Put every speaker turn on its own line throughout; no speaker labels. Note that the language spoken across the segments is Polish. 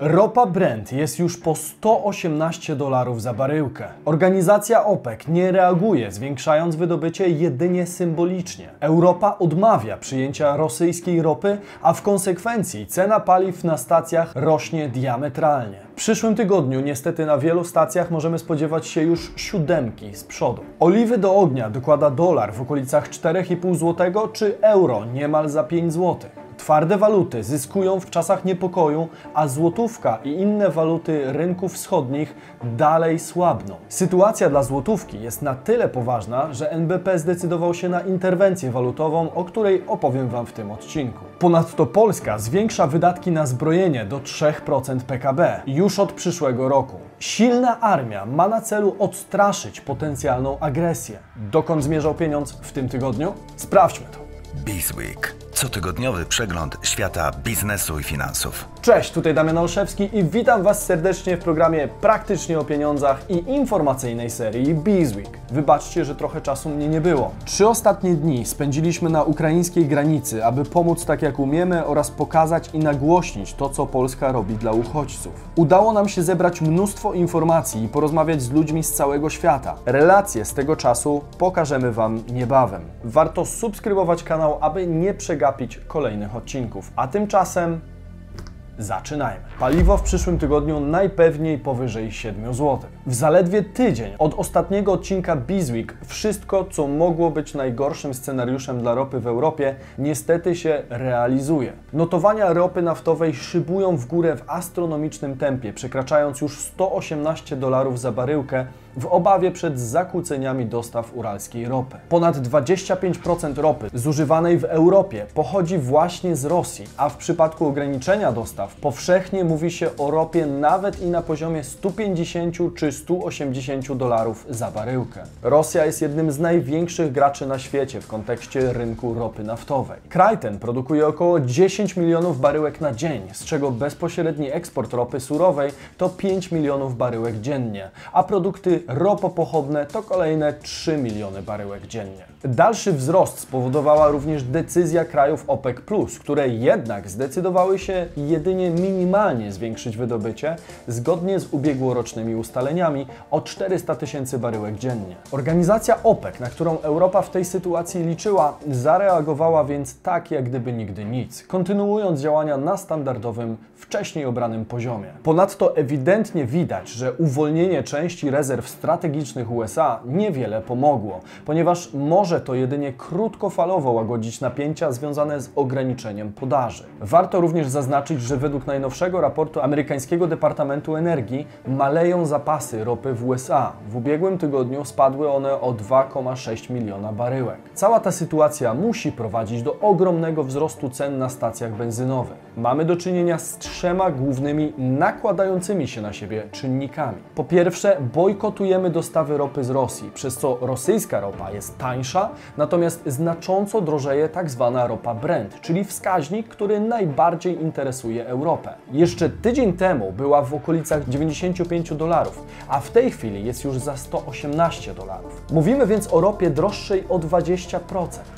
Ropa Brent jest już po 118 dolarów za baryłkę. Organizacja OPEC nie reaguje, zwiększając wydobycie jedynie symbolicznie. Europa odmawia przyjęcia rosyjskiej ropy, a w konsekwencji cena paliw na stacjach rośnie diametralnie. W przyszłym tygodniu niestety na wielu stacjach możemy spodziewać się już siódemki z przodu. Oliwy do ognia dokłada dolar w okolicach 4,5 zł czy euro niemal za 5 zł. Twarde waluty zyskują w czasach niepokoju, a złotówka i inne waluty rynków wschodnich dalej słabną. Sytuacja dla złotówki jest na tyle poważna, że NBP zdecydował się na interwencję walutową, o której opowiem Wam w tym odcinku. Ponadto Polska zwiększa wydatki na zbrojenie do 3% PKB już od przyszłego roku. Silna armia ma na celu odstraszyć potencjalną agresję. Dokąd zmierzał pieniądz w tym tygodniu? Sprawdźmy to.
Bizweek. Cotygodniowy przegląd świata biznesu i finansów.
Cześć, tutaj Damian Olszewski i witam Was serdecznie w programie Praktycznie o pieniądzach i informacyjnej serii Bizweek. Wybaczcie, że trochę czasu mnie nie było. Trzy ostatnie dni spędziliśmy na ukraińskiej granicy, aby pomóc tak jak umiemy oraz pokazać i nagłośnić to, co Polska robi dla uchodźców. Udało nam się zebrać mnóstwo informacji i porozmawiać z ludźmi z całego świata. Relacje z tego czasu pokażemy Wam niebawem. Warto subskrybować kanał, aby nie przegapić kolejnych odcinków. A tymczasem Zaczynajmy. Paliwo w przyszłym tygodniu najpewniej powyżej 7 zł. W zaledwie tydzień od ostatniego odcinka Bizweek wszystko, co mogło być najgorszym scenariuszem dla ropy w Europie, niestety się realizuje. Notowania ropy naftowej szybują w górę w astronomicznym tempie, przekraczając już 118 dolarów za baryłkę w obawie przed zakłóceniami dostaw uralskiej ropy. Ponad 25% ropy zużywanej w Europie pochodzi właśnie z Rosji, a w przypadku ograniczenia dostaw powszechnie mówi się o ropie nawet i na poziomie 150 czy 180 dolarów za baryłkę. Rosja jest jednym z największych graczy na świecie w kontekście rynku ropy naftowej. Kraj ten produkuje około 10 milionów baryłek na dzień, z czego bezpośredni eksport ropy surowej to 5 milionów baryłek dziennie, a produkty ropopochodne to kolejne 3 miliony baryłek dziennie. Dalszy wzrost spowodowała również decyzja krajów OPEC+, które jednak zdecydowały się jedynie minimalnie zwiększyć wydobycie zgodnie z ubiegłorocznymi ustaleniami o 400 tysięcy baryłek dziennie. Organizacja OPEC, na którą Europa w tej sytuacji liczyła, zareagowała więc tak, jak gdyby nigdy nic, kontynuując działania na standardowym, wcześniej obranym poziomie. Ponadto ewidentnie widać, że uwolnienie części rezerw strategicznych USA niewiele pomogło, ponieważ może to jedynie krótkofalowo łagodzić napięcia związane z ograniczeniem podaży. Warto również zaznaczyć, że według najnowszego raportu amerykańskiego Departamentu Energii maleją zapasy ropy w USA. W ubiegłym tygodniu spadły one o 2,6 miliona baryłek. Cała ta sytuacja musi prowadzić do ogromnego wzrostu cen na stacjach benzynowych. Mamy do czynienia z trzema głównymi nakładającymi się na siebie czynnikami. Po pierwsze, bojkotujemy dostawy ropy z Rosji, przez co rosyjska ropa jest tańsza, natomiast znacząco drożeje tak zwana ropa Brent, czyli wskaźnik, który najbardziej interesuje Europę. Jeszcze tydzień temu była w okolicach 95 dolarów, a w tej chwili jest już za 118 dolarów. Mówimy więc o ropie droższej o 20%.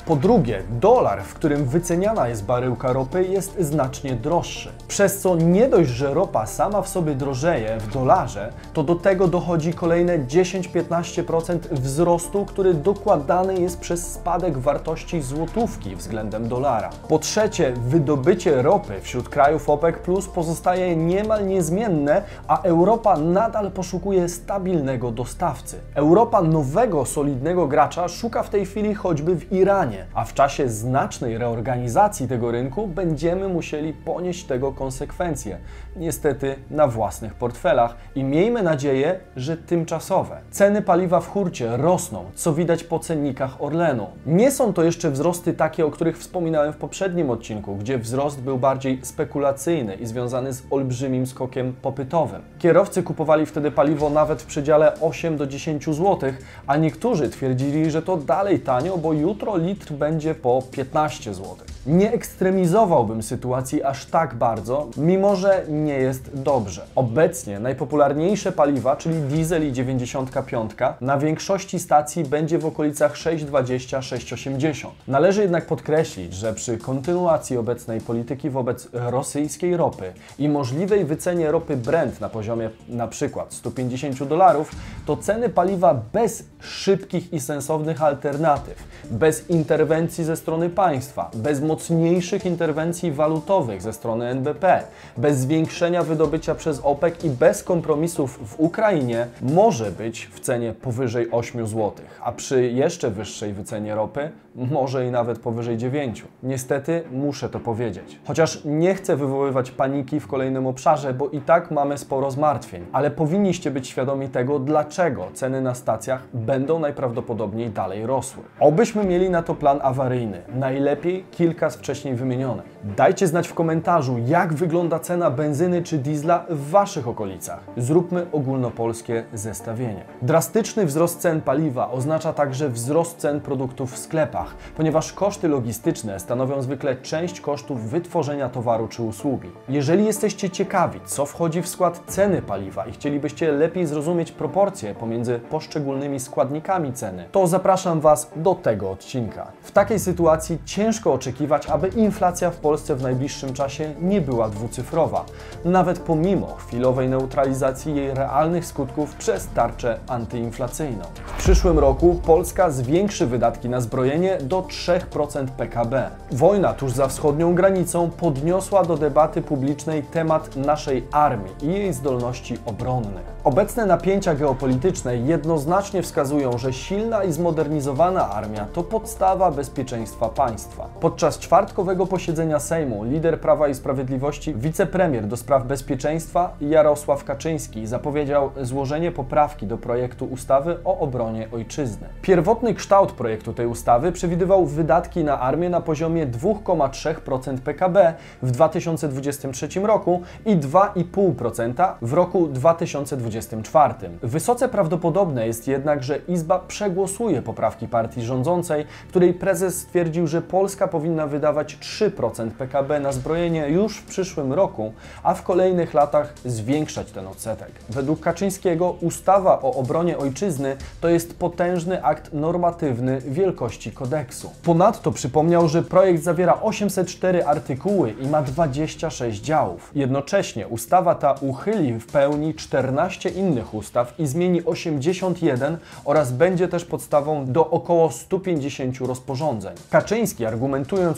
Po drugie, dolar, w którym wyceniana jest baryłka ropy, jest znacznie droższy, przez co nie dość, że ropa sama w sobie drożeje w dolarze, to do tego dochodzi kolejne 10-15% wzrostu, który dokładany jest przez spadek wartości złotówki względem dolara. Po trzecie, wydobycie ropy wśród krajów OPEC Plus pozostaje niemal niezmienne, a Europa nadal poszukuje stabilnego dostawcy. Europa nowego, solidnego gracza szuka w tej chwili choćby w Iranie, a w czasie znacznej reorganizacji tego rynku będziemy musieli ponieść tego konsekwencje. Niestety na własnych portfelach i miejmy nadzieję, że tymczasowe. Ceny paliwa w hurcie rosną, co widać po cennikach Orlenu. Nie są to jeszcze wzrosty takie, o których wspominałem w poprzednim odcinku, gdzie wzrost był bardziej spekulacyjny i związany z olbrzymim skokiem popytowym. Kierowcy kupowali wtedy paliwo nawet w przedziale 8 do 10 zł, a niektórzy twierdzili, że to dalej tanio, bo jutro litr będzie po 15 zł. Nie ekstremizowałbym sytuacji aż tak bardzo, mimo że nie jest dobrze. Obecnie najpopularniejsze paliwa, czyli diesel i 95, na większości stacji będzie w okolicach 6,20-6,80. Należy jednak podkreślić, że przy kontynuacji obecnej polityki wobec rosyjskiej ropy i możliwej wycenie ropy Brent na poziomie przykład 150 dolarów, to ceny paliwa bez szybkich i sensownych alternatyw, bez interwencji ze strony państwa, bez mocniejszych interwencji walutowych ze strony NBP, bez zwiększenia wydobycia przez OPEC i bez kompromisów w Ukrainie może być w cenie powyżej 8 zł, a przy jeszcze wyższej wycenie ropy może i nawet powyżej 9. Niestety muszę to powiedzieć. Chociaż nie chcę wywoływać paniki w kolejnym obszarze, bo i tak mamy sporo zmartwień, ale powinniście być świadomi tego, dlaczego ceny na stacjach będą najprawdopodobniej dalej rosły. Obyśmy mieli na to plan awaryjny, najlepiej kilka wcześniej wymienionych. Dajcie znać w komentarzu, jak wygląda cena benzyny czy diesla w Waszych okolicach. Zróbmy ogólnopolskie zestawienie. Drastyczny wzrost cen paliwa oznacza także wzrost cen produktów w sklepach, ponieważ koszty logistyczne stanowią zwykle część kosztów wytworzenia towaru czy usługi. Jeżeli jesteście ciekawi, co wchodzi w skład ceny paliwa i chcielibyście lepiej zrozumieć proporcje pomiędzy poszczególnymi składnikami ceny, to zapraszam Was do tego odcinka. W takiej sytuacji ciężko oczekiwać, aby inflacja w Polsce w najbliższym czasie nie była dwucyfrowa, nawet pomimo chwilowej neutralizacji jej realnych skutków przez tarczę antyinflacyjną. W przyszłym roku Polska zwiększy wydatki na zbrojenie do 3% PKB. Wojna tuż za wschodnią granicą podniosła do debaty publicznej temat naszej armii i jej zdolności obronnych. Obecne napięcia geopolityczne jednoznacznie wskazują, że silna i zmodernizowana armia to podstawa bezpieczeństwa państwa. Podczas czwartkowego posiedzenia Sejmu lider Prawa i Sprawiedliwości, wicepremier do spraw bezpieczeństwa Jarosław Kaczyński zapowiedział złożenie poprawki do projektu ustawy o obronie ojczyzny. Pierwotny kształt projektu tej ustawy przewidywał wydatki na armię na poziomie 2,3% PKB w 2023 roku i 2,5% w roku 2024. Wysoce prawdopodobne jest jednak, że Izba przegłosuje poprawki partii rządzącej, której prezes stwierdził, że Polska powinna wydawać 3% PKB na zbrojenie już w przyszłym roku, a w kolejnych latach zwiększać ten odsetek. Według Kaczyńskiego ustawa o obronie ojczyzny to jest potężny akt normatywny wielkości kodeksu. Ponadto przypomniał, że projekt zawiera 804 artykuły i ma 26 działów. Jednocześnie ustawa ta uchyli w pełni 14 innych ustaw i zmieni 81 oraz będzie też podstawą do około 150 rozporządzeń. Kaczyński,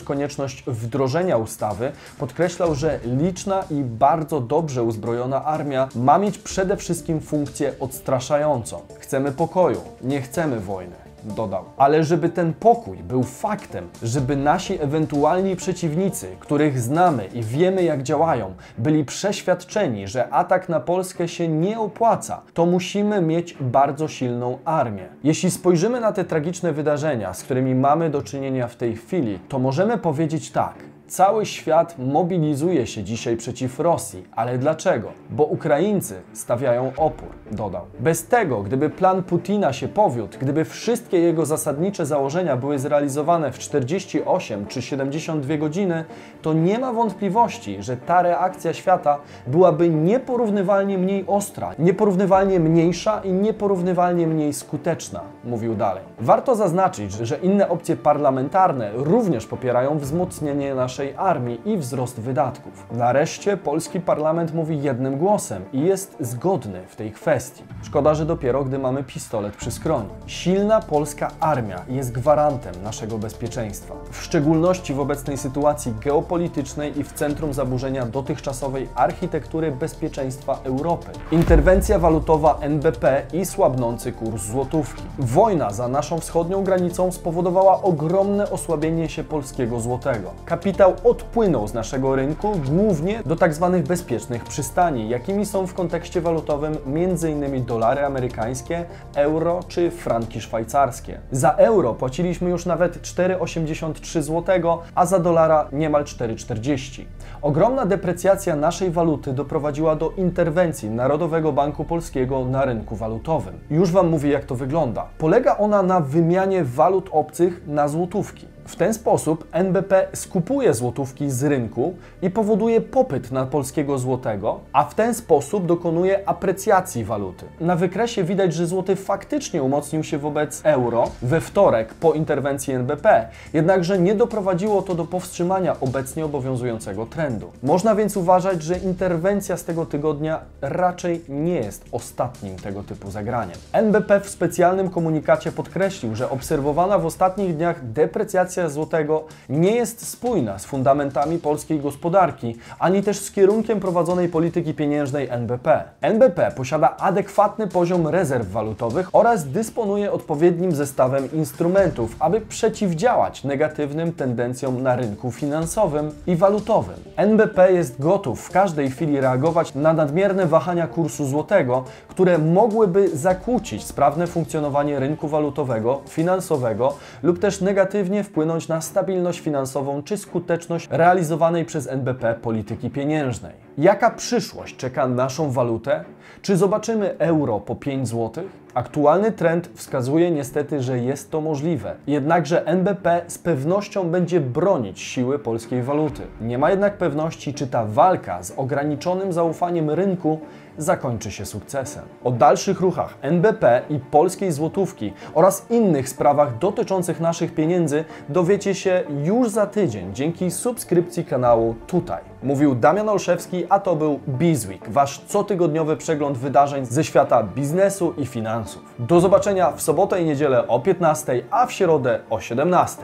konieczność wdrożenia ustawy, podkreślał, że liczna i bardzo dobrze uzbrojona armia ma mieć przede wszystkim funkcję odstraszającą. Chcemy pokoju, nie chcemy wojny dodał. Ale żeby ten pokój był faktem, żeby nasi ewentualni przeciwnicy, których znamy i wiemy jak działają, byli przeświadczeni, że atak na Polskę się nie opłaca, to musimy mieć bardzo silną armię. Jeśli spojrzymy na te tragiczne wydarzenia, z którymi mamy do czynienia w tej chwili, to możemy powiedzieć tak. Cały świat mobilizuje się dzisiaj przeciw Rosji, ale dlaczego? Bo Ukraińcy stawiają opór, dodał. Bez tego, gdyby plan Putina się powiódł, gdyby wszystkie jego zasadnicze założenia były zrealizowane w 48 czy 72 godziny, to nie ma wątpliwości, że ta reakcja świata byłaby nieporównywalnie mniej ostra, nieporównywalnie mniejsza i nieporównywalnie mniej skuteczna, mówił dalej. Warto zaznaczyć, że inne opcje parlamentarne również popierają wzmocnienie naszej naszej armii i wzrost wydatków. Nareszcie polski parlament mówi jednym głosem i jest zgodny w tej kwestii. Szkoda, że dopiero gdy mamy pistolet przy skroni. Silna polska armia jest gwarantem naszego bezpieczeństwa, w szczególności w obecnej sytuacji geopolitycznej i w centrum zaburzenia dotychczasowej architektury bezpieczeństwa Europy. Interwencja walutowa NBP i słabnący kurs złotówki. Wojna za naszą wschodnią granicą spowodowała ogromne osłabienie się polskiego złotego. Kapitał kapitał odpłynął z naszego rynku głównie do tak zwanych bezpiecznych przystani, jakimi są w kontekście walutowym m.in. dolary amerykańskie, euro czy franki szwajcarskie. Za euro płaciliśmy już nawet 4,83 zł, a za dolara niemal 4,40. Ogromna deprecjacja naszej waluty doprowadziła do interwencji Narodowego Banku Polskiego na rynku walutowym. Już Wam mówię, jak to wygląda. Polega ona na wymianie walut obcych na złotówki. W ten sposób NBP skupuje złotówki z rynku i powoduje popyt na polskiego złotego, a w ten sposób dokonuje aprecjacji waluty. Na wykresie widać, że złoty faktycznie umocnił się wobec euro we wtorek po interwencji NBP, jednakże nie doprowadziło to do powstrzymania obecnie obowiązującego trendu. Można więc uważać, że interwencja z tego tygodnia raczej nie jest ostatnim tego typu zagraniem. NBP w specjalnym komunikacie podkreślił, że obserwowana w ostatnich dniach deprecjacja złotego nie jest spójna z fundamentami polskiej gospodarki, ani też z kierunkiem prowadzonej polityki pieniężnej NBP. NBP posiada adekwatny poziom rezerw walutowych oraz dysponuje odpowiednim zestawem instrumentów, aby przeciwdziałać negatywnym tendencjom na rynku finansowym i walutowym. NBP jest gotów w każdej chwili reagować na nadmierne wahania kursu złotego, które mogłyby zakłócić sprawne funkcjonowanie rynku walutowego, finansowego lub też negatywnie wpłynąć na stabilność finansową czy skuteczność realizowanej przez NBP polityki pieniężnej. Jaka przyszłość czeka naszą walutę? Czy zobaczymy euro po 5 zł? Aktualny trend wskazuje niestety, że jest to możliwe. Jednakże NBP z pewnością będzie bronić siły polskiej waluty. Nie ma jednak pewności, czy ta walka z ograniczonym zaufaniem rynku zakończy się sukcesem. O dalszych ruchach NBP i polskiej złotówki oraz innych sprawach dotyczących naszych pieniędzy dowiecie się już za tydzień dzięki subskrypcji kanału tutaj. Mówił Damian Olszewski, a to był Bizweek, wasz cotygodniowy przegląd wydarzeń ze świata biznesu i finansów. Do zobaczenia w sobotę i niedzielę o 15, a w środę o 17.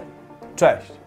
Cześć!